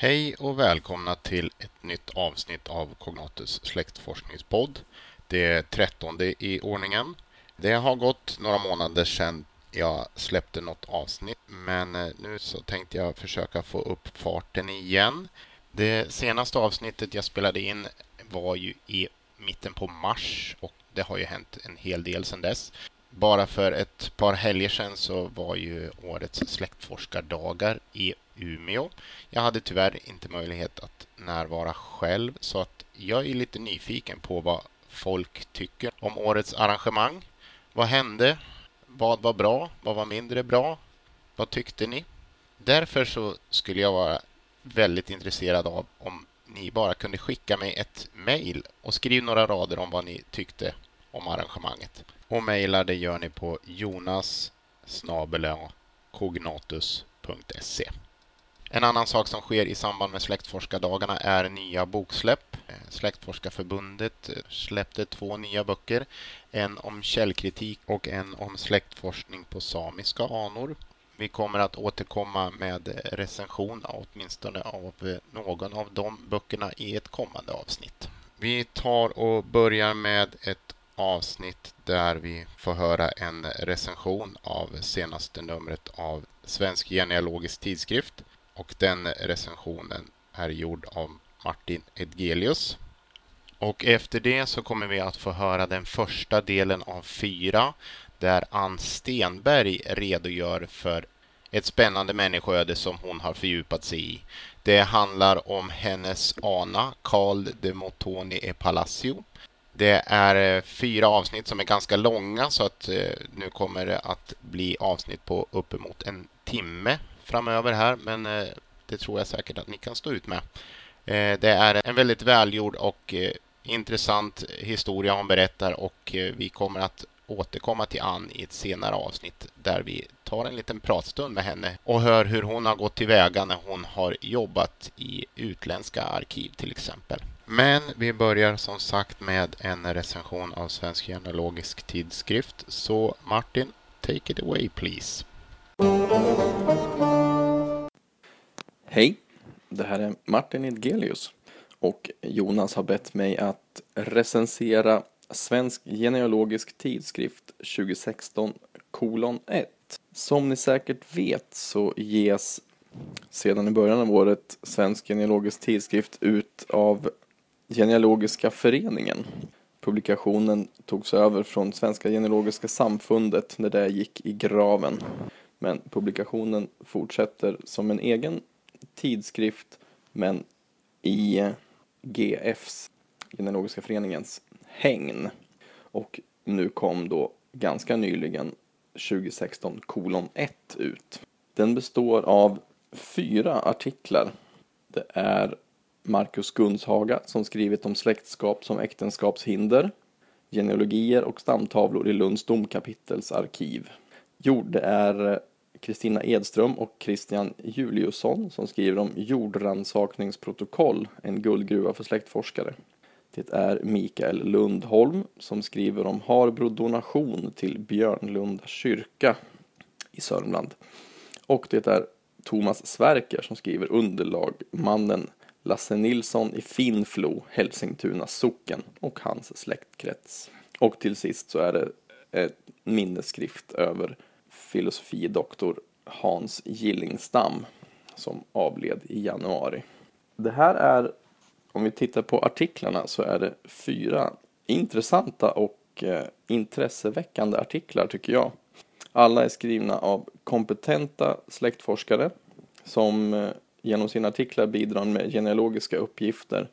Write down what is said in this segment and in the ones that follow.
Hej och välkomna till ett nytt avsnitt av Cognatus släktforskningspodd. Det är trettonde i ordningen. Det har gått några månader sedan jag släppte något avsnitt men eh, nu så tänkte jag försöka få upp farten igen. Det senaste avsnittet jag spelade in var ju i mitten på mars och det har ju hänt en hel del sedan dess. Bara för ett par helger sedan så var ju årets släktforskardagar i Umeå. Jag hade tyvärr inte möjlighet att närvara själv så att jag är lite nyfiken på vad folk tycker om årets arrangemang. Vad hände? Vad var bra? Vad var mindre bra? Vad tyckte ni? Därför så skulle jag vara väldigt intresserad av om ni bara kunde skicka mig ett mejl och skriv några rader om vad ni tyckte om arrangemanget. Och mejla det gör ni på jonas kognatus.se en annan sak som sker i samband med släktforskardagarna är nya boksläpp. Eh, Släktforskarförbundet eh, släppte två nya böcker. En om källkritik och en om släktforskning på samiska anor. Vi kommer att återkomma med recension åtminstone av eh, någon av de böckerna i ett kommande avsnitt. Vi tar och börjar med ett avsnitt där vi får höra en recension av senaste numret av Svensk genealogisk tidskrift och den recensionen är gjord av Martin Edgelius. Och efter det så kommer vi att få höra den första delen av fyra där Ann Stenberg redogör för ett spännande människoöde som hon har fördjupat sig i. Det handlar om hennes ana, Carl de Motoni e Palacio. Det är eh, fyra avsnitt som är ganska långa så att eh, nu kommer det att bli avsnitt på uppemot en timme framöver här, men eh, det tror jag säkert att ni kan stå ut med. Eh, det är en väldigt välgjord och eh, intressant historia hon berättar och vi kommer att återkomma till Ann i ett senare avsnitt där vi tar en liten pratstund med henne och hör hur hon har gått tillväga när hon har jobbat i utländska arkiv till exempel. Men vi börjar som sagt med en recension av Svensk genealogisk tidskrift. Så Martin, take it away please. Hej, det här är Martin Edgelius och Jonas har bett mig att recensera Svensk genealogisk tidskrift 2016 kolon 1. Som ni säkert vet så ges sedan i början av året Svensk genealogisk tidskrift ut av Genealogiska föreningen. Publikationen togs över från Svenska genealogiska samfundet när det gick i graven. Men publikationen fortsätter som en egen tidskrift men i GFs, Genealogiska föreningens, hägn. Och nu kom då ganska nyligen 2016 kolon 1 ut. Den består av fyra artiklar. Det är Marcus Gunshaga som skrivit om släktskap som äktenskapshinder, genealogier och stamtavlor i Lunds domkapitels arkiv. Jo, det är Kristina Edström och Christian Juliusson som skriver om jordransakningsprotokoll, en guldgruva för släktforskare. Det är Mikael Lundholm som skriver om Harbro donation till Björnlunda kyrka i Sörmland. Och det är Thomas Sverker som skriver underlag, mannen Lasse Nilsson i Finflo, Hälsingtuna socken och hans släktkrets. Och till sist så är det en minnesskrift över filosofidoktor Hans Gillingstam som avled i januari. Det här är, om vi tittar på artiklarna, så är det fyra intressanta och eh, intresseväckande artiklar tycker jag. Alla är skrivna av kompetenta släktforskare som eh, genom sina artiklar bidrar med genealogiska uppgifter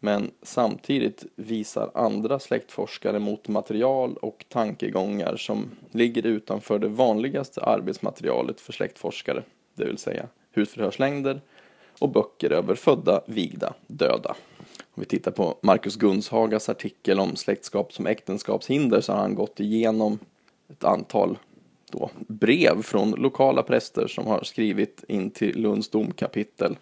men samtidigt visar andra släktforskare mot material och tankegångar som ligger utanför det vanligaste arbetsmaterialet för släktforskare, det vill säga husförhörslängder och böcker över födda, vigda, döda. Om vi tittar på Marcus Gunshagas artikel om släktskap som äktenskapshinder så har han gått igenom ett antal då, brev från lokala präster som har skrivit in till Lunds domkapitel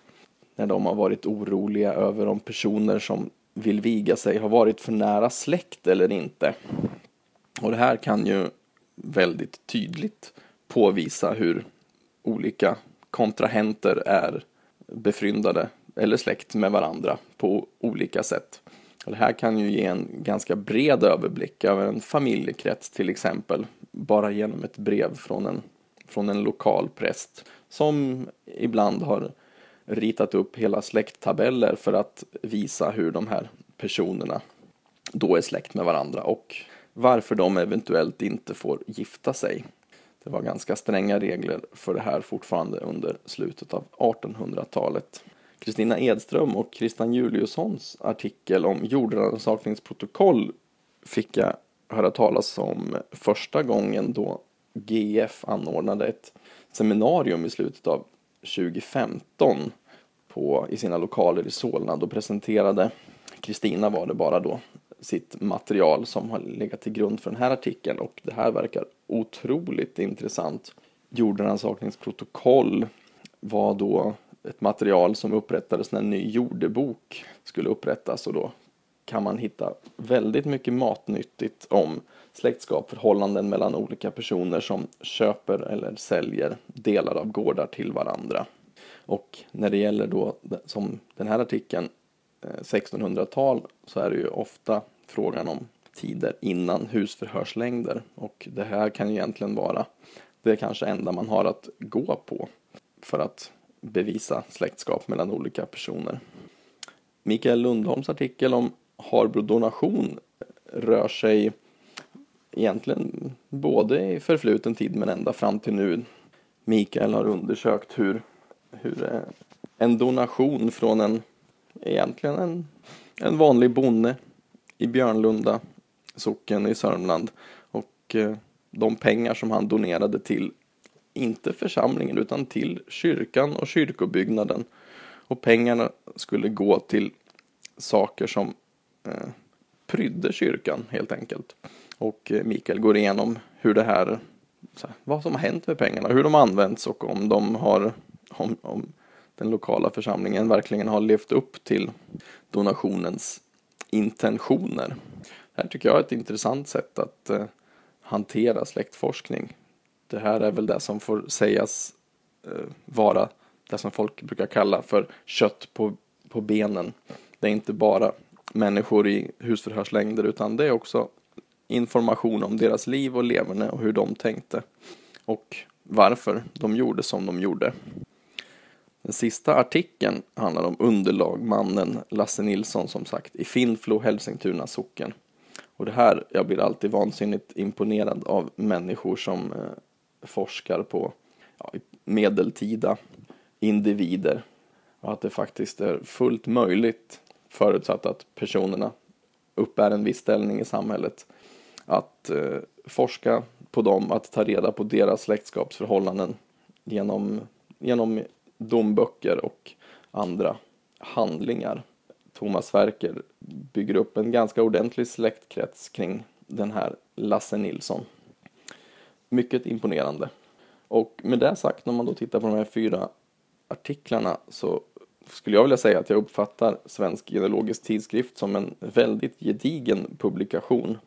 när de har varit oroliga över om personer som vill viga sig har varit för nära släkt eller inte. Och det här kan ju väldigt tydligt påvisa hur olika kontrahenter är befryndade eller släkt med varandra på olika sätt. Och det här kan ju ge en ganska bred överblick över en familjekrets till exempel, bara genom ett brev från en, från en lokal präst som ibland har ritat upp hela släkttabeller för att visa hur de här personerna då är släkt med varandra och varför de eventuellt inte får gifta sig. Det var ganska stränga regler för det här fortfarande under slutet av 1800-talet. Kristina Edström och Christian Juliussons artikel om jordrannsakningsprotokoll fick jag höra talas om första gången då GF anordnade ett seminarium i slutet av 2015 på, i sina lokaler i Solna. Då presenterade Kristina var det bara då sitt material som har legat till grund för den här artikeln och det här verkar otroligt intressant. Jordrannsakningsprotokoll var då ett material som upprättades när en ny jordebok skulle upprättas och då kan man hitta väldigt mycket matnyttigt om släktskap, förhållanden mellan olika personer som köper eller säljer delar av gårdar till varandra. Och när det gäller då, som den här artikeln, eh, 1600-tal, så är det ju ofta frågan om tider innan husförhörslängder. Och det här kan ju egentligen vara det kanske enda man har att gå på för att bevisa släktskap mellan olika personer. Mikael Lundholms artikel om Harbro-donation rör sig egentligen både i förfluten tid men ända fram till nu. Mikael har undersökt hur, hur eh, en donation från en, egentligen en, en vanlig bonde i Björnlunda socken i Sörmland och eh, de pengar som han donerade till, inte församlingen utan till kyrkan och kyrkobyggnaden. Och pengarna skulle gå till saker som Eh, prydde kyrkan helt enkelt. Och eh, Mikael går igenom hur det här, här, vad som har hänt med pengarna, hur de används och om de har, om, om den lokala församlingen verkligen har levt upp till donationens intentioner. Det här tycker jag är ett intressant sätt att eh, hantera släktforskning. Det här är väl det som får sägas eh, vara det som folk brukar kalla för kött på, på benen. Det är inte bara människor i husförhörslängder utan det är också information om deras liv och leverne och hur de tänkte och varför de gjorde som de gjorde. Den sista artikeln handlar om underlagmannen Lasse Nilsson som sagt i Finflo, Hälsingtuna socken. Och det här, jag blir alltid vansinnigt imponerad av människor som eh, forskar på ja, medeltida individer. Och att det faktiskt är fullt möjligt, förutsatt att personerna uppbär en viss ställning i samhället, att eh, forska på dem, att ta reda på deras släktskapsförhållanden genom, genom domböcker och andra handlingar. Thomas Sverker bygger upp en ganska ordentlig släktkrets kring den här Lasse Nilsson. Mycket imponerande. Och med det sagt, när man då tittar på de här fyra artiklarna så skulle jag vilja säga att jag uppfattar Svensk genealogisk tidskrift som en väldigt gedigen publikation.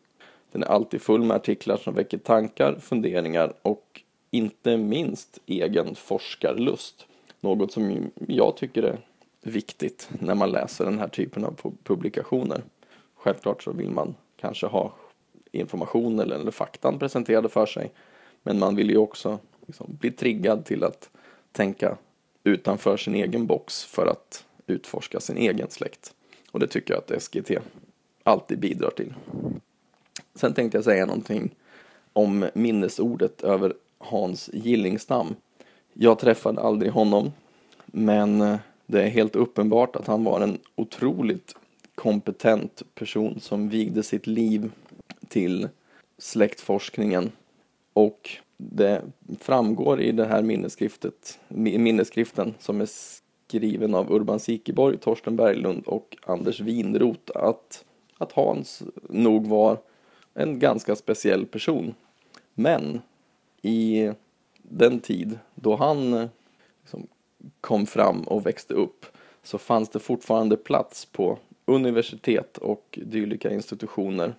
Den är alltid full med artiklar som väcker tankar, funderingar och inte minst egen forskarlust. Något som jag tycker är viktigt när man läser den här typen av publikationer. Självklart så vill man kanske ha information eller, eller faktan presenterade för sig. Men man vill ju också liksom bli triggad till att tänka utanför sin egen box för att utforska sin egen släkt. Och det tycker jag att SGT alltid bidrar till. Sen tänkte jag säga någonting om minnesordet över Hans Gillingstam. Jag träffade aldrig honom, men eh, det är helt uppenbart att han var en otroligt kompetent person som vigde sitt liv till släktforskningen. Och det framgår i den här minnesskriftet, minnesskriften som är skriven av Urban Sikeborg, Torsten Berglund och Anders Winroth att, att Hans nog var en ganska speciell person. Men i den tid då han liksom kom fram och växte upp så fanns det fortfarande plats på universitet och dylika institutioner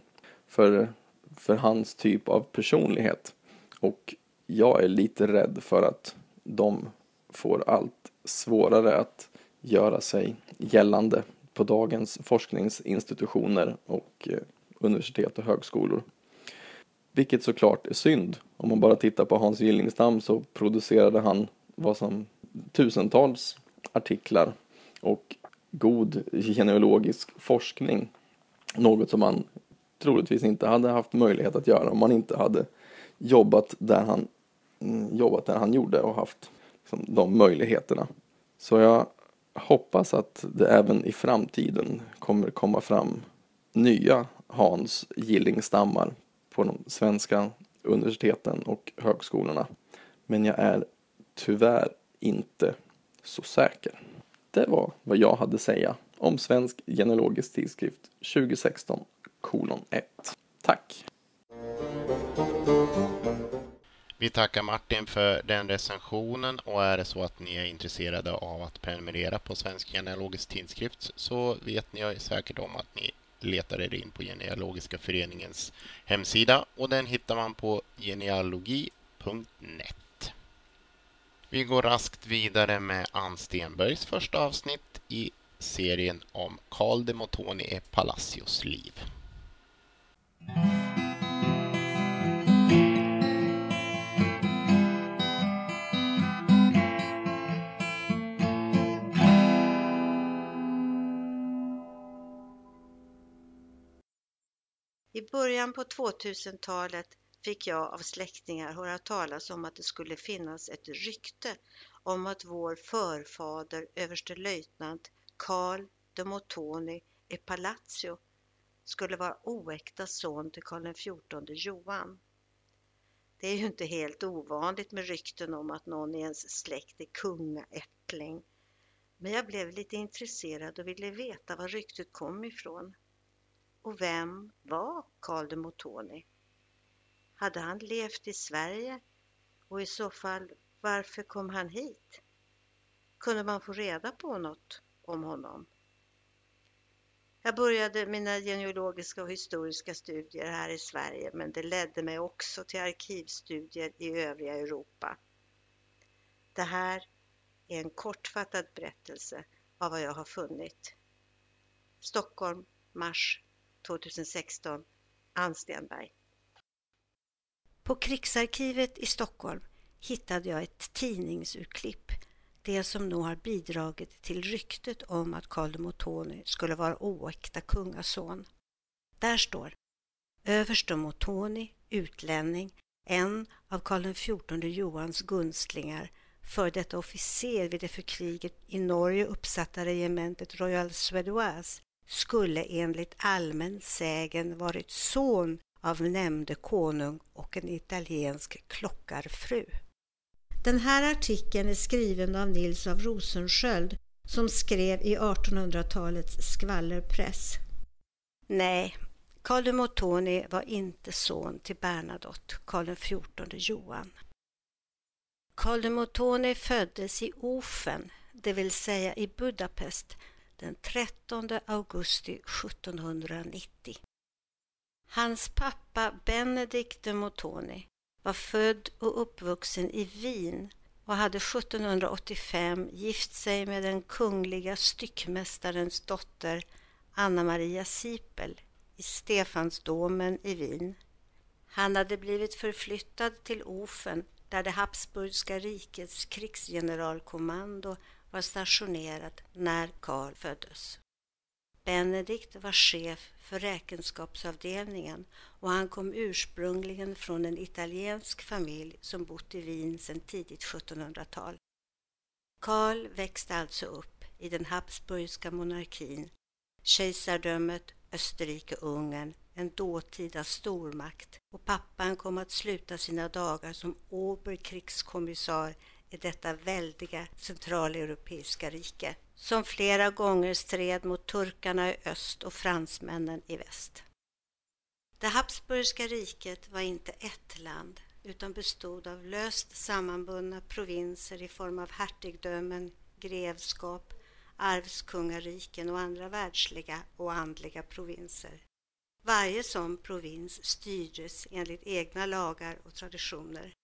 för, för hans typ av personlighet. Och jag är lite rädd för att de får allt svårare att göra sig gällande på dagens forskningsinstitutioner och eh, universitet och högskolor. Vilket såklart är synd. Om man bara tittar på Hans Gillingstam så producerade han vad som tusentals artiklar och god genealogisk forskning. Något som man troligtvis inte hade haft möjlighet att göra om man inte hade jobbat där han, mm, jobbat där han gjorde och haft liksom, de möjligheterna. Så jag hoppas att det även i framtiden kommer komma fram nya Hans Gillingstammar på de svenska universiteten och högskolorna. Men jag är tyvärr inte så säker. Det var vad jag hade att säga om Svensk genealogisk tidskrift 2016 kolon 1. Tack! Vi tackar Martin för den recensionen och är det så att ni är intresserade av att prenumerera på Svensk genealogisk tidskrift så vet ni säkert om att ni letar er in på Genealogiska föreningens hemsida och den hittar man på genealogi.net. Vi går raskt vidare med Ann Stenbergs första avsnitt i serien om Carl de Motoni e Palacios liv. Början på 2000-talet fick jag av släktingar höra talas om att det skulle finnas ett rykte om att vår förfader överstelöjtnant Carl de Motoni i Palazzo skulle vara oäkta son till Karl XIV Johan. Det är ju inte helt ovanligt med rykten om att någon i ens släkt är kungaättling. Men jag blev lite intresserad och ville veta var ryktet kom ifrån. Och vem var Karl de Motoni? Hade han levt i Sverige? Och i så fall, varför kom han hit? Kunde man få reda på något om honom? Jag började mina genealogiska och historiska studier här i Sverige men det ledde mig också till arkivstudier i övriga Europa. Det här är en kortfattad berättelse av vad jag har funnit. Stockholm, mars 2016, Ann Stenberg. På Krigsarkivet i Stockholm hittade jag ett tidningsurklipp det som nog har bidragit till ryktet om att Karl de Motoni skulle vara oäkta kungason. Där står Överste Motoni, utlänning, en av Karl XIV Johans gunstlingar, för detta officer vid det för kriget i Norge uppsatta regementet Royal Suédoise, skulle enligt allmän sägen varit son av nämnde konung och en italiensk klockarfru. Den här artikeln är skriven av Nils av Rosensköld som skrev i 1800-talets skvallerpress. Nej, Karl de Motoni var inte son till Bernadotte, Karl XIV Johan. Karl de Motoni föddes i Ofen, det vill säga i Budapest, den 13 augusti 1790. Hans pappa Benedikt de Motoni var född och uppvuxen i Wien och hade 1785 gift sig med den kungliga styckmästarens dotter Anna Maria Sipel i Stefansdomen i Wien. Han hade blivit förflyttad till Ofen där det Habsburgska rikets krigsgeneralkommando var stationerad när Karl föddes. Benedikt var chef för räkenskapsavdelningen och han kom ursprungligen från en italiensk familj som bott i Wien sedan tidigt 1700-tal. Karl växte alltså upp i den habsburgska monarkin, kejsardömet Österrike-Ungern, en dåtida stormakt och pappan kom att sluta sina dagar som oberkrigskommissar i detta väldiga centraleuropeiska rike som flera gånger stred mot turkarna i öst och fransmännen i väst. Det Habsburgska riket var inte ett land utan bestod av löst sammanbundna provinser i form av hertigdömen, grevskap, arvskungariken och andra världsliga och andliga provinser. Varje sån provins styrdes enligt egna lagar och traditioner.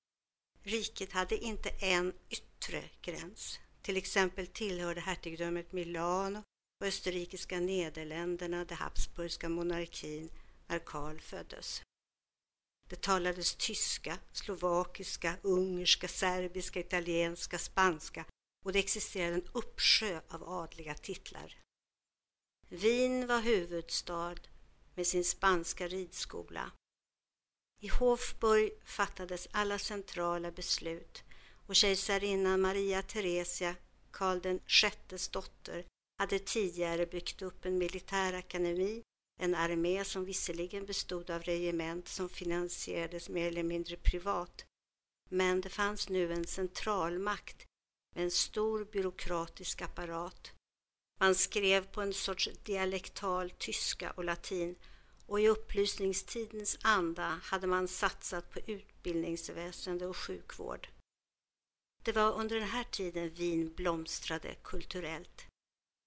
Riket hade inte en yttre gräns Till exempel tillhörde hertigdömet Milano och österrikiska Nederländerna den habsburgska monarkin när Karl föddes. Det talades tyska, slovakiska, ungerska, serbiska, italienska, spanska och det existerade en uppsjö av adliga titlar. Wien var huvudstad med sin spanska ridskola. I Hofburg fattades alla centrala beslut och kejsarinnan Maria Theresia, Karl den sjättes dotter, hade tidigare byggt upp en militärakademi, en armé som visserligen bestod av regement som finansierades mer eller mindre privat, men det fanns nu en centralmakt med en stor byråkratisk apparat. Man skrev på en sorts dialektal tyska och latin och i upplysningstidens anda hade man satsat på utbildningsväsende och sjukvård. Det var under den här tiden Wien blomstrade kulturellt.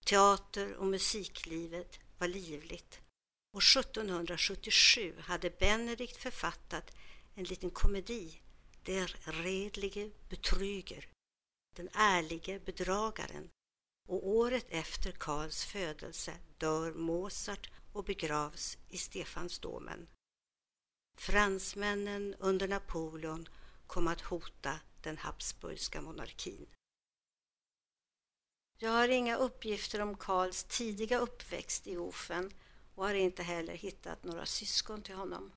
Teater och musiklivet var livligt och 1777 hade Benedikt författat en liten komedi, Der redlige Betrüger, den ärlige bedragaren och året efter Karls födelse dör Mozart och begravs i Stefansdomen. Fransmännen under Napoleon kom att hota den habsburgska monarkin. Jag har inga uppgifter om Karls tidiga uppväxt i Ofen och har inte heller hittat några syskon till honom.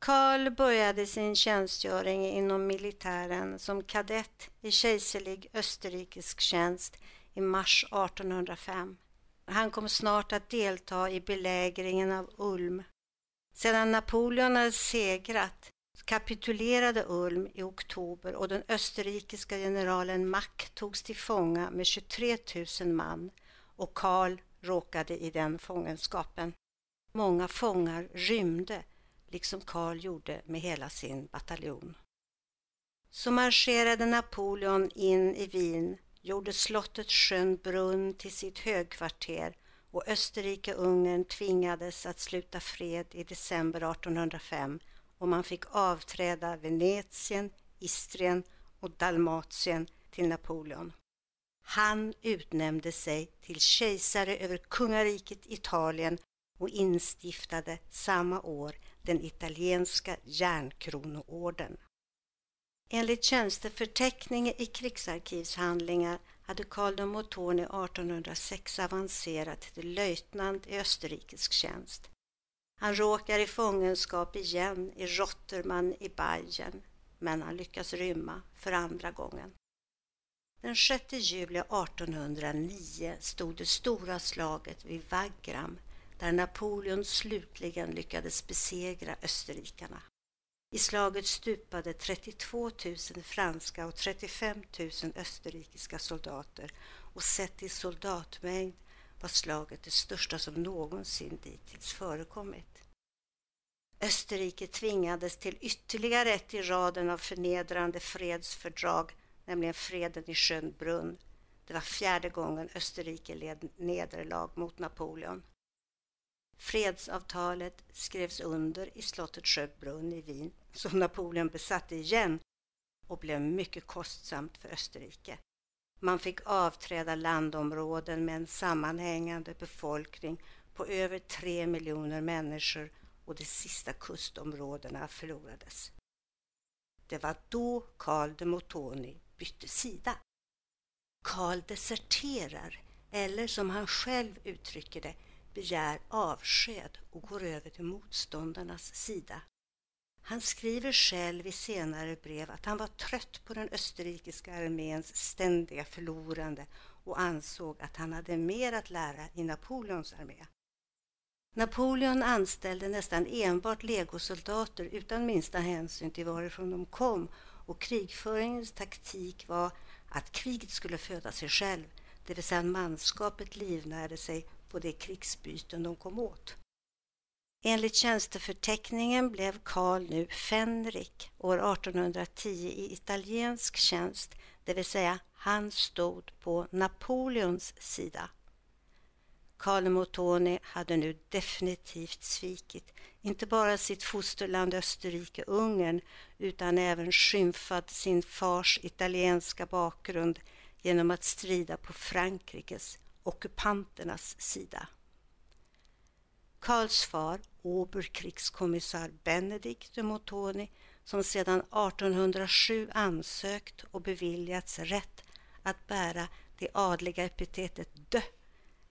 Karl började sin tjänstgöring inom militären som kadett i kejserlig österrikisk tjänst i mars 1805. Han kom snart att delta i belägringen av Ulm. Sedan Napoleon hade segrat kapitulerade Ulm i oktober och den österrikiska generalen Mack togs till fånga med 23 000 man och Karl råkade i den fångenskapen. Många fångar rymde, liksom Karl gjorde med hela sin bataljon. Så marscherade Napoleon in i Wien, gjorde slottet Schönbrunn till sitt högkvarter och Österrike-Ungern tvingades att sluta fred i december 1805 och man fick avträda Venetien, Istrien och Dalmatien till Napoleon. Han utnämnde sig till kejsare över kungariket Italien och instiftade samma år den italienska järnkronoorden. Enligt tjänsteförteckning i krigsarkivshandlingar hade Karl de Montoni 1806 avancerat till löjtnant i österrikisk tjänst. Han råkar i fångenskap igen i Rotterman i Bayern, men han lyckas rymma för andra gången. Den 6 juli 1809 stod det stora slaget vid Wagram där Napoleon slutligen lyckades besegra österrikarna. I slaget stupade 32 000 franska och 35 000 österrikiska soldater och sett i soldatmängd var slaget det största som någonsin dittills förekommit. Österrike tvingades till ytterligare ett i raden av förnedrande fredsfördrag, nämligen freden i Schönbrunn. Det var fjärde gången Österrike led nederlag mot Napoleon. Fredsavtalet skrevs under i slottet Sjöbrunn i Wien, som Napoleon besatte igen och blev mycket kostsamt för Österrike. Man fick avträda landområden med en sammanhängande befolkning på över tre miljoner människor och de sista kustområdena förlorades. Det var då Karl de Montoni bytte sida. Karl deserterar, eller som han själv uttrycker det, begär avsked och går över till motståndarnas sida. Han skriver själv i senare brev att han var trött på den österrikiska arméns ständiga förlorande och ansåg att han hade mer att lära i Napoleons armé. Napoleon anställde nästan enbart legosoldater utan minsta hänsyn till varifrån de kom och krigföringens taktik var att kriget skulle föda sig själv, det vill säga manskapet livnärde sig på de krigsbyten de kom åt. Enligt tjänsteförteckningen blev Karl nu fänrik år 1810 i italiensk tjänst, det vill säga han stod på Napoleons sida. Karl Motoni hade nu definitivt svikit inte bara sitt fosterland Österrike-Ungern utan även skymfat sin fars italienska bakgrund genom att strida på Frankrikes, ockupanternas sida. Karls far, oberkrigskommissar Benedikt de Montoni, som sedan 1807 ansökt och beviljats rätt att bära det adliga epitetet de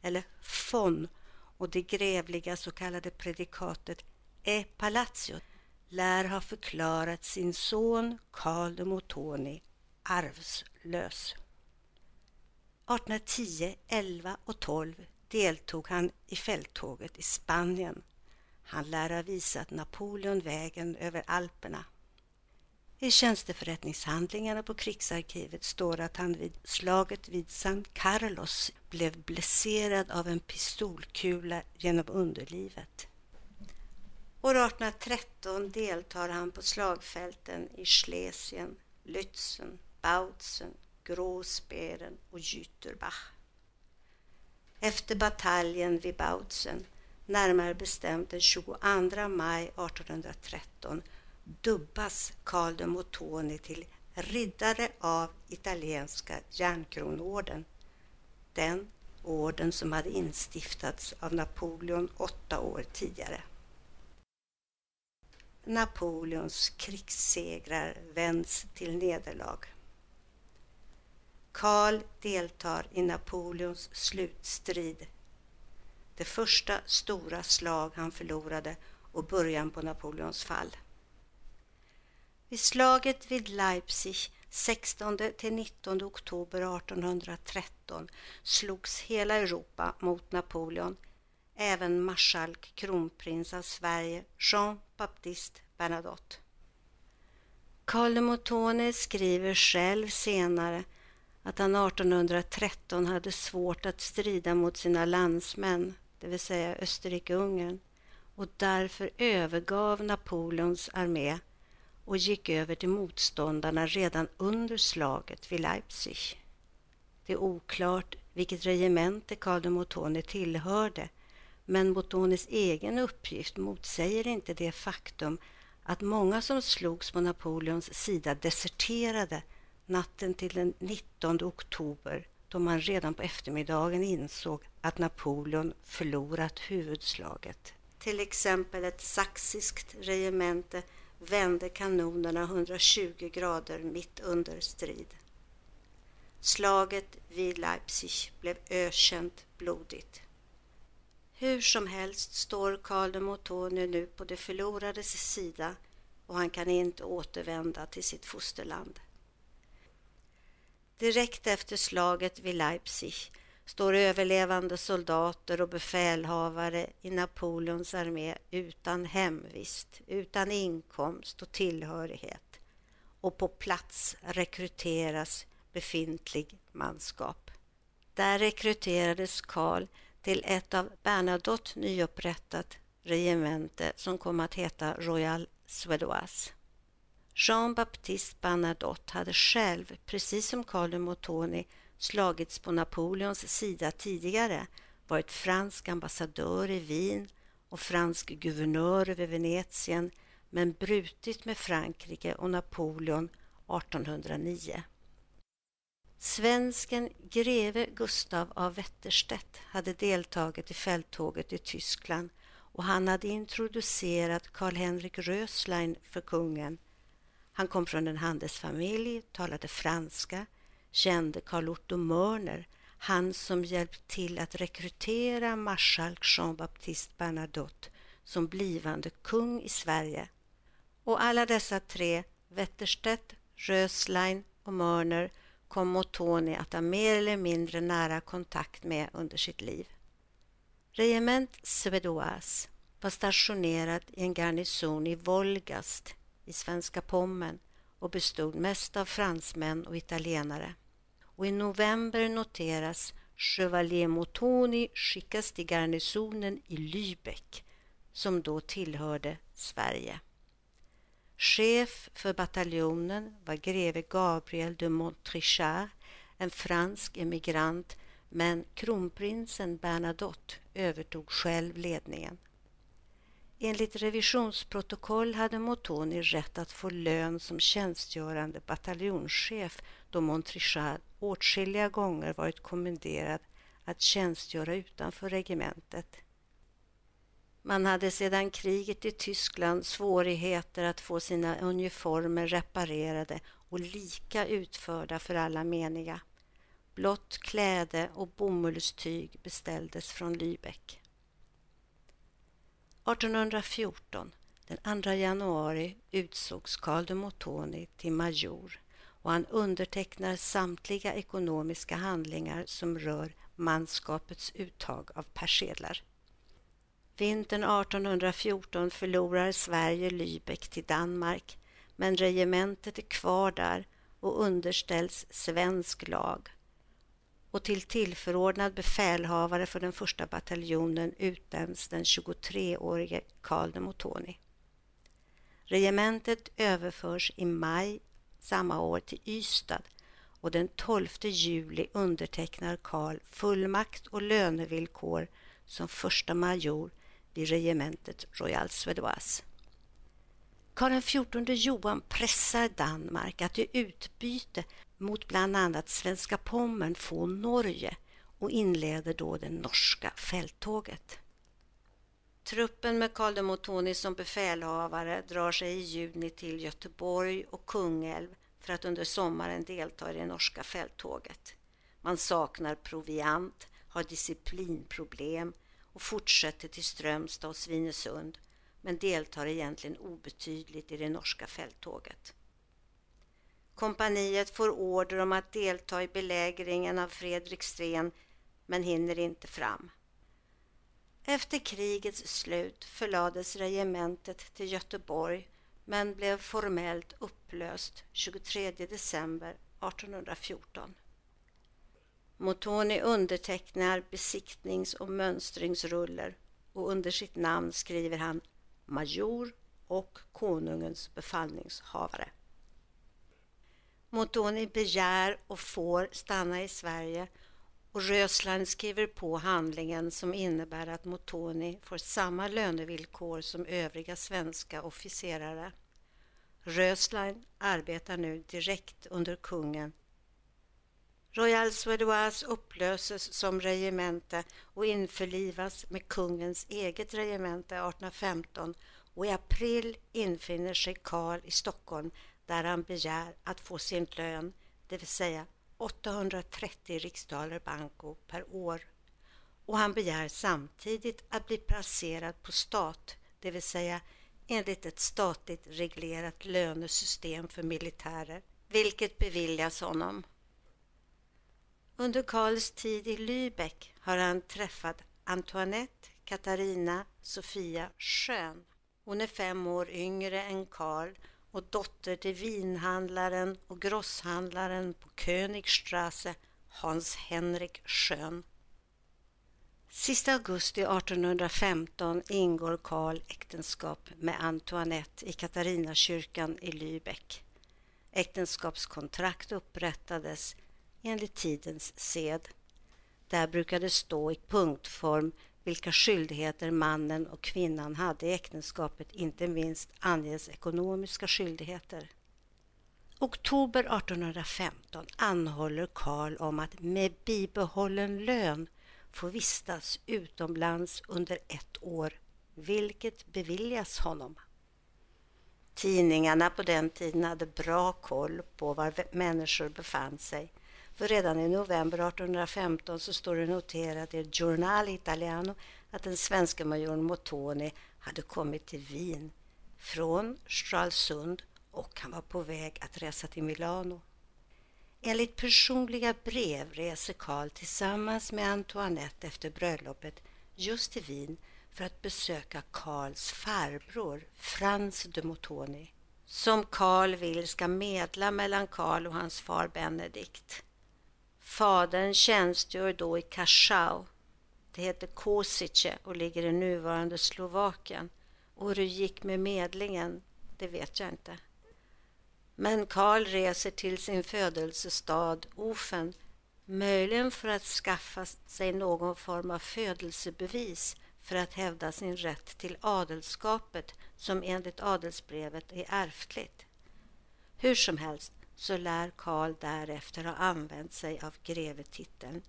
eller von och det grävliga så kallade predikatet e palazzo lär ha förklarat sin son Karl de Montoni arvslös. 1810, 11 och 12 deltog han i fälttåget i Spanien. Han lär ha visat Napoleon vägen över Alperna. I tjänsteförrättningshandlingarna på krigsarkivet står att han vid slaget vid San Carlos blev blesserad av en pistolkula genom underlivet. År 1813 deltar han på slagfälten i Schlesien, Lützen, Bautzen, Gråspären och Jüterbach. Efter bataljen vid Bautzen, närmare bestämt den 22 maj 1813, dubbas Karl de Motoni till riddare av italienska järnkronorden. Den orden som hade instiftats av Napoleon åtta år tidigare. Napoleons krigssegrar vänds till nederlag. Karl deltar i Napoleons slutstrid. Det första stora slag han förlorade och början på Napoleons fall. Vid slaget vid Leipzig 16 till 19 oktober 1813 slogs hela Europa mot Napoleon, även marskalk kronprins av Sverige Jean Baptiste Bernadotte. Carl de Montone skriver själv senare att han 1813 hade svårt att strida mot sina landsmän, det vill säga Österrike-Ungern, och därför övergav Napoleons armé och gick över till motståndarna redan under slaget vid Leipzig. Det är oklart vilket regemente Karl de Montone tillhörde, men Motones egen uppgift motsäger inte det faktum att många som slogs på Napoleons sida deserterade natten till den 19 oktober då man redan på eftermiddagen insåg att Napoleon förlorat huvudslaget. Till exempel ett saxiskt regemente vände kanonerna 120 grader mitt under strid. Slaget vid Leipzig blev ökänt blodigt. Hur som helst står Karl de Montoni nu på de förlorades sida och han kan inte återvända till sitt fosterland. Direkt efter slaget vid Leipzig står överlevande soldater och befälhavare i Napoleons armé utan hemvist, utan inkomst och tillhörighet och på plats rekryteras befintlig manskap. Där rekryterades Karl till ett av Bernadotte nyupprättat regemente som kom att heta Royal Suédoise. Jean-Baptiste Bernadotte hade själv, precis som Carl de Montoni, slagits på Napoleons sida tidigare, varit fransk ambassadör i Wien och fransk guvernör över Venetien, men brutit med Frankrike och Napoleon 1809. Svensken greve Gustav av Wetterstedt hade deltagit i fälttåget i Tyskland och han hade introducerat Karl-Henrik Röslein för kungen. Han kom från en handelsfamilj, talade franska, kände Carl Otto Mörner, han som hjälpt till att rekrytera marskalk Jean-Baptiste Bernadotte som blivande kung i Sverige. Och alla dessa tre, Wetterstedt, Röslein och Mörner, kom Montoni att ha mer eller mindre nära kontakt med under sitt liv. Regement Svedoas var stationerat i en garnison i Wolgast i svenska Pommern och bestod mest av fransmän och italienare. Och i november noteras Chevalier Montoni skickas till garnisonen i Lübeck som då tillhörde Sverige. Chef för bataljonen var greve Gabriel de Montrichard, en fransk emigrant, men kronprinsen Bernadotte övertog själv ledningen. Enligt revisionsprotokoll hade Motoni rätt att få lön som tjänstgörande bataljonschef då Montrichard åtskilliga gånger varit kommenderad att tjänstgöra utanför regementet. Man hade sedan kriget i Tyskland svårigheter att få sina uniformer reparerade och lika utförda för alla meniga. Blått kläde och bomullstyg beställdes från Lübeck. 1814, den 2 januari, utsågs Carl de Mottoni till major och han undertecknar samtliga ekonomiska handlingar som rör manskapets uttag av persedlar. Vintern 1814 förlorar Sverige Lübeck till Danmark men regementet är kvar där och underställs svensk lag och till tillförordnad befälhavare för den första bataljonen utnämns den 23-årige Carl de Motoni. Regementet överförs i maj samma år till Ystad och den 12 juli undertecknar Karl fullmakt och lönevillkor som första major vid regementet Royal Suédoise. Karl XIV Johan pressar Danmark att i utbyte mot bland annat Svenska Pommern få Norge och inleder då det norska fälttåget. Truppen med Karl de Montoni som befälhavare drar sig i juni till Göteborg och Kungälv för att under sommaren delta i det norska fälttåget. Man saknar proviant, har disciplinproblem och fortsätter till Strömstad och Svinesund men deltar egentligen obetydligt i det norska fälttåget. Kompaniet får order om att delta i belägringen av Fredriksten men hinner inte fram. Efter krigets slut förlades regementet till Göteborg men blev formellt upplöst 23 december 1814. Motoni undertecknar besiktnings och mönstringsruller och under sitt namn skriver han major och konungens befallningshavare. Motoni begär och får stanna i Sverige och Rösland skriver på handlingen som innebär att Motoni får samma lönevillkor som övriga svenska officerare. Rösland arbetar nu direkt under kungen. Royal Suédoise upplöses som regemente och införlivas med kungens eget regemente 1815 och i april infinner sig Karl i Stockholm där han begär att få sin lön, det vill säga 830 riksdaler banco per år. Och han begär samtidigt att bli placerad på stat, det vill säga enligt ett statligt reglerat lönesystem för militärer, vilket beviljas honom. Under Karls tid i Lübeck har han träffat Antoinette Katarina Sofia Schön. Hon är fem år yngre än Karl och dotter till vinhandlaren och grosshandlaren på Königstrasse, Hans Henrik Schön. Sista augusti 1815 ingår Karl äktenskap med Antoinette i Katarinakyrkan i Lübeck. Äktenskapskontrakt upprättades enligt tidens sed. Där brukade stå i punktform vilka skyldigheter mannen och kvinnan hade i äktenskapet, inte minst anges ekonomiska skyldigheter. Oktober 1815 anhåller Karl om att med bibehållen lön få vistas utomlands under ett år, vilket beviljas honom. Tidningarna på den tiden hade bra koll på var människor befann sig för redan i november 1815 så står det noterat i Giornale Italiano att den svenska majoren Mottoni hade kommit till Wien från Stralsund och han var på väg att resa till Milano. Enligt personliga brev reser Karl tillsammans med Antoinette efter bröllopet just till Wien för att besöka Karls farbror Frans de Mottoni som Karl vill ska medla mellan Karl och hans far Benedikt. Fadern tjänstgör då i Kaschau, Det heter Kosice och ligger i nuvarande Slovakien. Och hur det gick med medlingen, det vet jag inte. Men Karl reser till sin födelsestad Ofen, möjligen för att skaffa sig någon form av födelsebevis för att hävda sin rätt till adelskapet som enligt adelsbrevet är ärftligt. Hur som helst, så lär Karl därefter ha använt sig av grevetiteln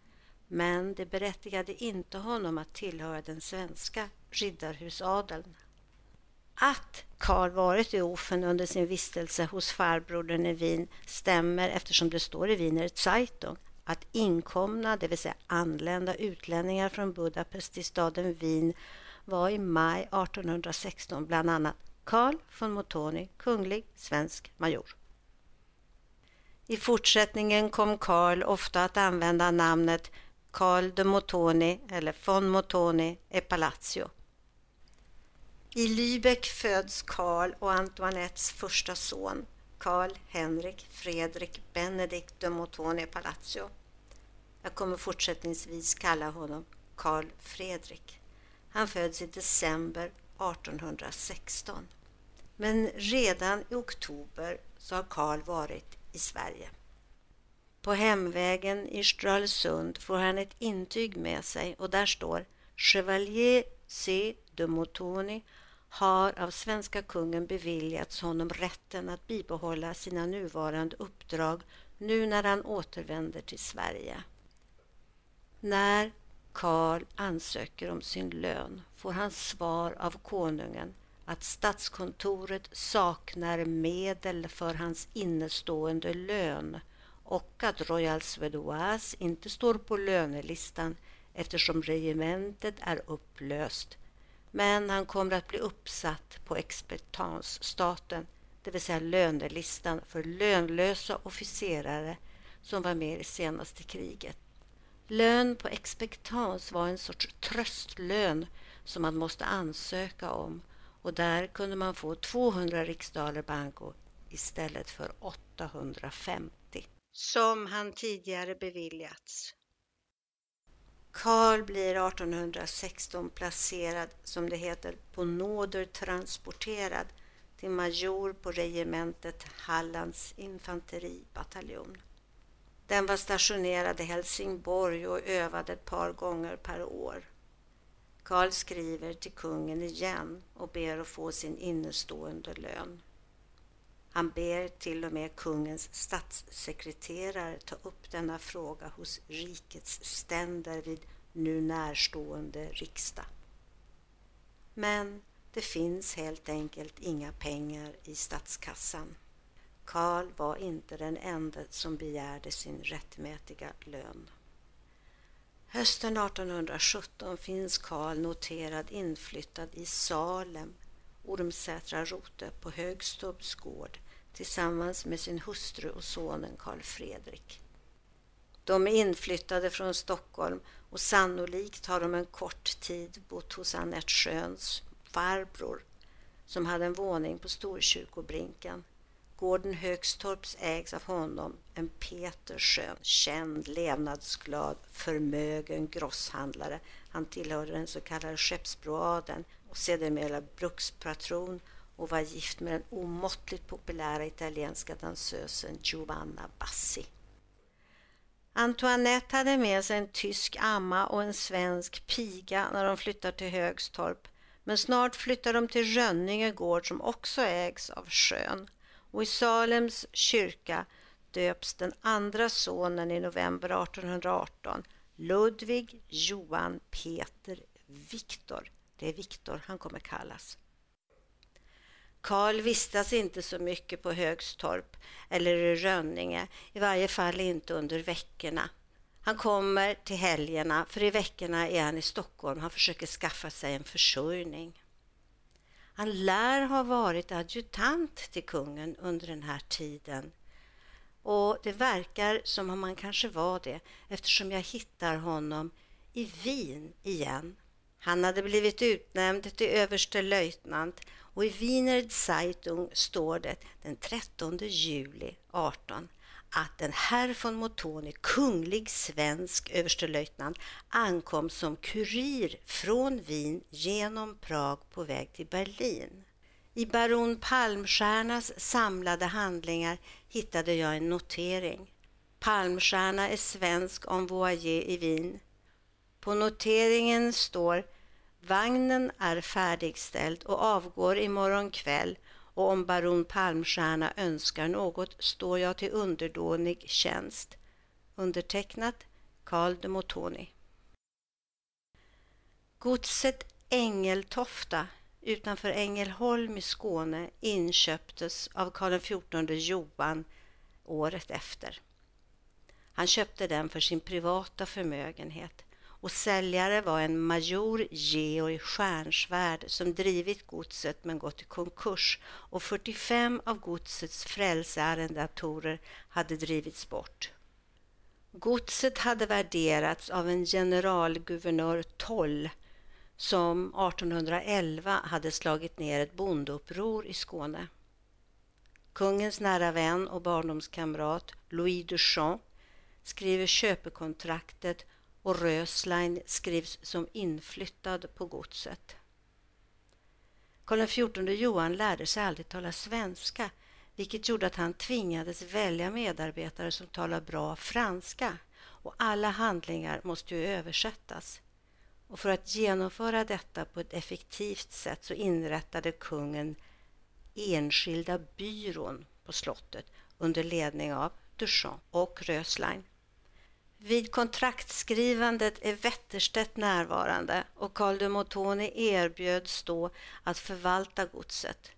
men det berättigade inte honom att tillhöra den svenska riddarhusadeln. Att Karl varit i Ofen under sin vistelse hos farbrodern i Wien stämmer eftersom det står i Wiener Zeitung att inkomna, det vill säga anlända utlänningar från Budapest till staden Wien var i maj 1816 bland annat Karl von Montoni, kunglig svensk major. I fortsättningen kom Karl ofta att använda namnet Karl de Motoni eller von Motoni e Palazzo. I Lübeck föds Karl och Antoinettes första son, Karl Henrik Fredrik Benedikt de Montoni e Palazzo. Jag kommer fortsättningsvis kalla honom Karl Fredrik. Han föds i december 1816. Men redan i oktober så har Karl varit i Sverige. På hemvägen i Stralsund får han ett intyg med sig och där står Chevalier C. de Motoni har av svenska kungen beviljats honom rätten att bibehålla sina nuvarande uppdrag nu när han återvänder till Sverige. När Karl ansöker om sin lön får han svar av konungen att statskontoret saknar medel för hans innestående lön och att Royal Swedoise inte står på lönelistan eftersom regementet är upplöst. Men han kommer att bli uppsatt på expertansstaten, det vill säga lönelistan för lönlösa officerare som var med i senaste kriget. Lön på expektans var en sorts tröstlön som man måste ansöka om och där kunde man få 200 riksdaler banco istället för 850 som han tidigare beviljats. Karl blir 1816 placerad, som det heter, på nåder transporterad till major på regementet Hallands infanteribataljon. Den var stationerad i Helsingborg och övade ett par gånger per år. Karl skriver till kungen igen och ber att få sin innestående lön. Han ber till och med kungens statssekreterare ta upp denna fråga hos rikets ständer vid nu närstående riksdag. Men det finns helt enkelt inga pengar i statskassan. Karl var inte den enda som begärde sin rättmätiga lön. Hösten 1817 finns Karl noterad inflyttad i Salem, Ormsätra rote på Högstubbs gård tillsammans med sin hustru och sonen Karl Fredrik. De är inflyttade från Stockholm och sannolikt har de en kort tid bott hos Annette Sjöns farbror som hade en våning på Storkyrkobrinken Gården Högstorps ägs av honom, en Peter Schön, känd, levnadsglad, förmögen grosshandlare. Han tillhörde den så kallade skeppsbroaden och sedermera brukspatron och var gift med den omåttligt populära italienska dansösen Giovanna Bassi. Antoinette hade med sig en tysk amma och en svensk piga när de flyttade till Högstorp men snart flyttar de till Rönninge gård som också ägs av Schön och i Salems kyrka döps den andra sonen i november 1818, Ludvig Johan Peter Viktor. Det är Viktor han kommer kallas. Karl vistas inte så mycket på Högstorp eller i Rönninge, i varje fall inte under veckorna. Han kommer till helgerna, för i veckorna är han i Stockholm. Han försöker skaffa sig en försörjning. Han lär ha varit adjutant till kungen under den här tiden. Och det verkar som om han kanske var det eftersom jag hittar honom i Wien igen. Han hade blivit utnämnd till överstelöjtnant och i Wiener Zeitung står det den 13 juli 18 att en herr von Motoni, kunglig svensk överstelöjtnant, ankom som kurir från Wien genom Prag på väg till Berlin. I baron Palmstiernas samlade handlingar hittade jag en notering. Palmstierna är svensk envoyé i Wien. På noteringen står Vagnen är färdigställd och avgår imorgon kväll och om baron Palmstierna önskar något står jag till underdånig tjänst. Undertecknat Carl de Motoni. Godset Ängeltofta utanför Ängelholm i Skåne inköptes av Karl XIV Johan året efter. Han köpte den för sin privata förmögenhet och säljare var en major Georg Stjärnsvärd som drivit godset men gått i konkurs och 45 av godsets frälsearrendatorer hade drivits bort. Godset hade värderats av en generalguvernör Toll som 1811 hade slagit ner ett bondeuppror i Skåne. Kungens nära vän och barndomskamrat Louis Duchamp skriver köpekontraktet och Röslein skrivs som inflyttad på godset. Karl XIV Johan lärde sig aldrig tala svenska vilket gjorde att han tvingades välja medarbetare som talar bra franska och alla handlingar måste ju översättas. Och för att genomföra detta på ett effektivt sätt så inrättade kungen enskilda byrån på slottet under ledning av Duchamp och Röslein. Vid kontraktskrivandet är Wetterstedt närvarande och Carl de Motoni erbjöds då att förvalta godset.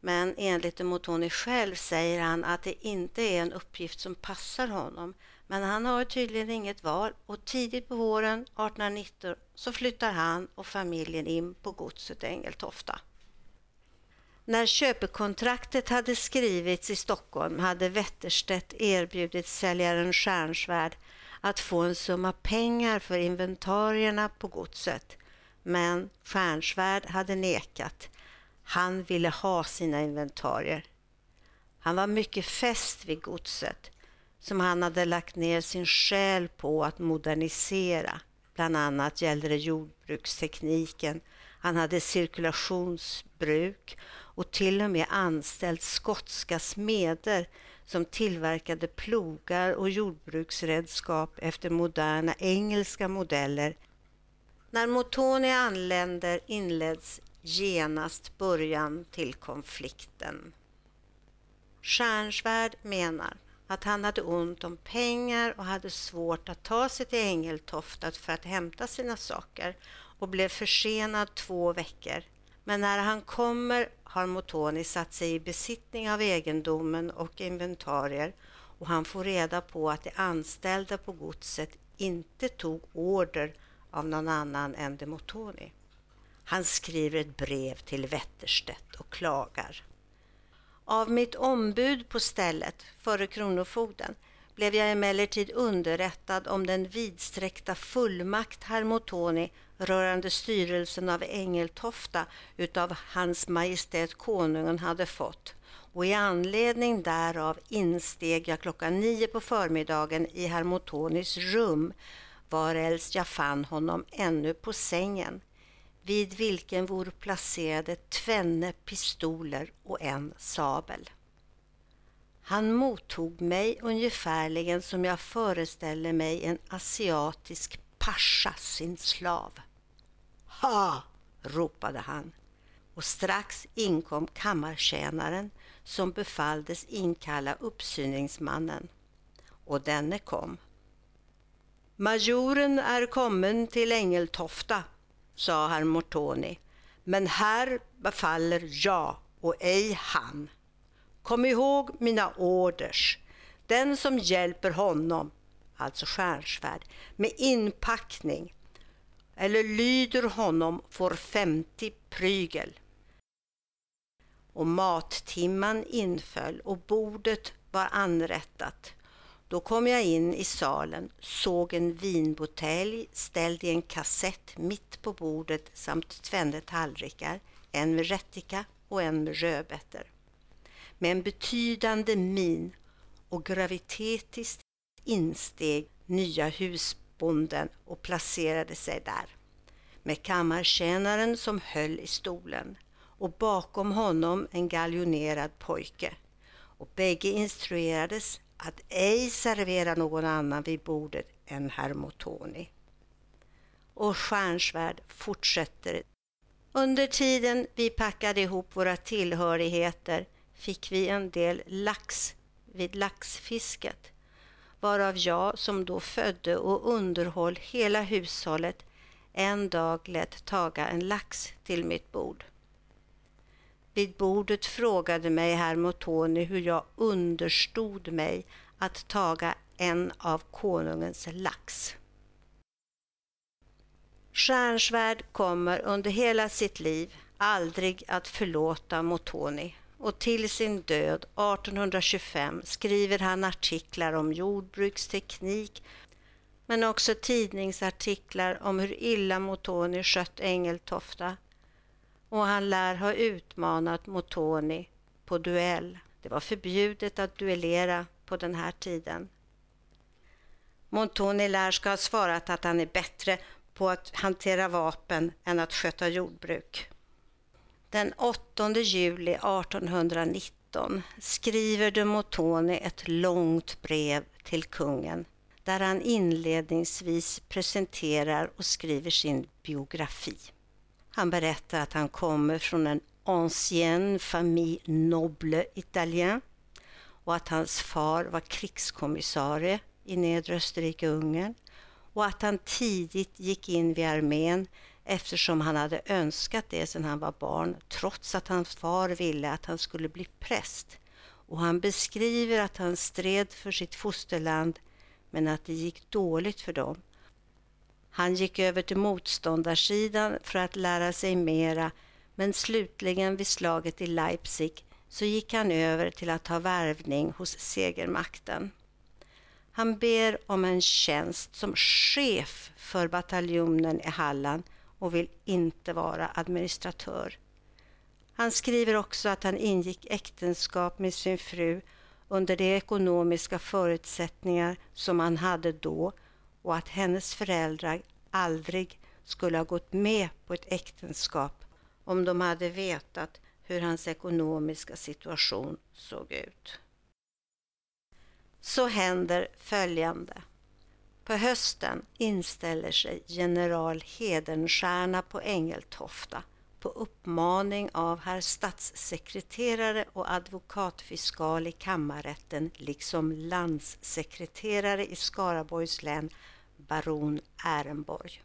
Men enligt de Motoni själv säger han att det inte är en uppgift som passar honom. Men han har tydligen inget val och tidigt på våren 1819 så flyttar han och familjen in på godset Ängeltofta. När köpekontraktet hade skrivits i Stockholm hade Wetterstedt erbjudit säljaren Stjärnsvärd att få en summa pengar för inventarierna på godset. Men Stjärnsvärd hade nekat. Han ville ha sina inventarier. Han var mycket fäst vid godset som han hade lagt ner sin själ på att modernisera. Bland annat gällde det jordbrukstekniken. Han hade cirkulationsbruk och till och med anställt skotska smeder som tillverkade plogar och jordbruksredskap efter moderna engelska modeller. När Motoni anländer inleds genast början till konflikten. Stjärnsvärd menar att han hade ont om pengar och hade svårt att ta sig till Ängeltofta för att hämta sina saker och blev försenad två veckor. Men när han kommer har Motoni satt sig i besittning av egendomen och inventarier och han får reda på att de anställda på godset inte tog order av någon annan än de Motoni. Han skriver ett brev till Wetterstedt och klagar. Av mitt ombud på stället, före Kronofogden, blev jag emellertid underrättad om den vidsträckta fullmakt herr Motoni rörande styrelsen av Ängeltofta utav Hans Majestät Konungen hade fått och i anledning därav insteg jag klockan nio på förmiddagen i herr Motonis rum varelst jag fann honom ännu på sängen vid vilken vore placerade tvenne pistoler och en sabel. Han mottog mig ungefärligen som jag föreställer mig en asiatisk pascha sin slav. Ha! ropade han och strax inkom kammartjänaren som befalldes inkalla uppsyningsmannen och denne kom. Majoren är kommen till Ängeltofta, sa herr Mortoni, men här befaller jag och ej han. Kom ihåg mina orders. Den som hjälper honom, alltså Stjärnsvärd, med inpackning eller lyder honom får 50 prygel. Och mattimman inföll och bordet var anrättat. Då kom jag in i salen, såg en vinbutelj ställd i en kassett mitt på bordet samt tvenne tallrikar, en med rättika och en med rödbetor. Med en betydande min och gravitetiskt insteg nya bonden och placerade sig där. Med kammartjänaren som höll i stolen och bakom honom en galjonerad pojke. Och bägge instruerades att ej servera någon annan vid bordet än Hermotoni. Och Stjärnsvärd fortsätter. Under tiden vi packade ihop våra tillhörigheter fick vi en del lax vid laxfisket, varav jag som då födde och underhöll hela hushållet en dag lät taga en lax till mitt bord. Vid bordet frågade mig herr Motoni hur jag understod mig att taga en av konungens lax. Stjärnsvärd kommer under hela sitt liv aldrig att förlåta Motoni och till sin död 1825 skriver han artiklar om jordbruksteknik men också tidningsartiklar om hur illa Motoni skött Engeltofta och han lär ha utmanat Motoni på duell. Det var förbjudet att duellera på den här tiden. Montoni lär ska ha svarat att han är bättre på att hantera vapen än att sköta jordbruk. Den 8 juli 1819 skriver de Motoni ett långt brev till kungen där han inledningsvis presenterar och skriver sin biografi. Han berättar att han kommer från en ancienne famille noble italien och att hans far var krigskommissarie i nedre Österrike-Ungern och att han tidigt gick in vid armén eftersom han hade önskat det sedan han var barn trots att hans far ville att han skulle bli präst. Och han beskriver att han stred för sitt fosterland men att det gick dåligt för dem. Han gick över till motståndarsidan för att lära sig mera men slutligen vid slaget i Leipzig så gick han över till att ta värvning hos segermakten. Han ber om en tjänst som chef för bataljonen i Halland och vill inte vara administratör. Han skriver också att han ingick äktenskap med sin fru under de ekonomiska förutsättningar som han hade då och att hennes föräldrar aldrig skulle ha gått med på ett äktenskap om de hade vetat hur hans ekonomiska situation såg ut. Så händer följande. På hösten inställer sig general Hedenstierna på Ängeltofta på uppmaning av herr statssekreterare och advokatfiskal i kammarrätten liksom landssekreterare i Skaraborgs län, baron Ehrenborg.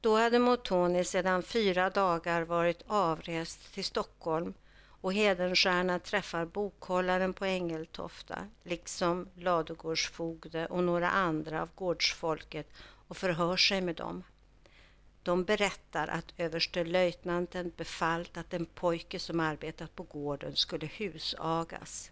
Då hade Motoni sedan fyra dagar varit avrest till Stockholm och Hedenstierna träffar bokhållaren på Ängeltofta liksom ladugårdsfogde och några andra av gårdsfolket och förhör sig med dem. De berättar att överstelöjtnanten befallt att en pojke som arbetat på gården skulle husagas.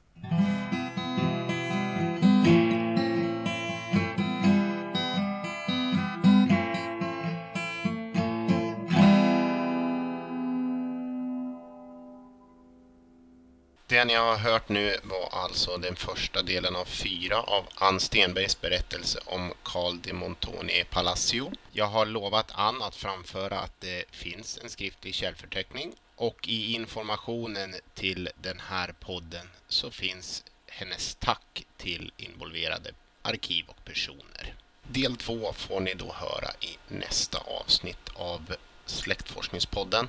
Det ni har hört nu var alltså den första delen av fyra av Ann Stenbergs berättelse om Carl de Montoni Palacio. Jag har lovat Ann att framföra att det finns en skriftlig källförteckning och i informationen till den här podden så finns hennes tack till involverade arkiv och personer. Del två får ni då höra i nästa avsnitt av Släktforskningspodden.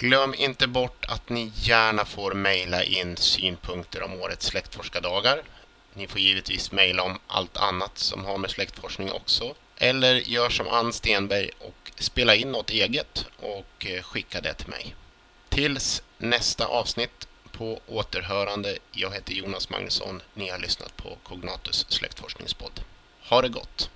Glöm inte bort att ni gärna får mejla in synpunkter om årets släktforskardagar. Ni får givetvis mejla om allt annat som har med släktforskning också. Eller gör som Ann Stenberg och spela in något eget och eh, skicka det till mig. Tills nästa avsnitt på återhörande. Jag heter Jonas Magnusson. Ni har lyssnat på Cognatus släktforskningspodd. Ha det gott!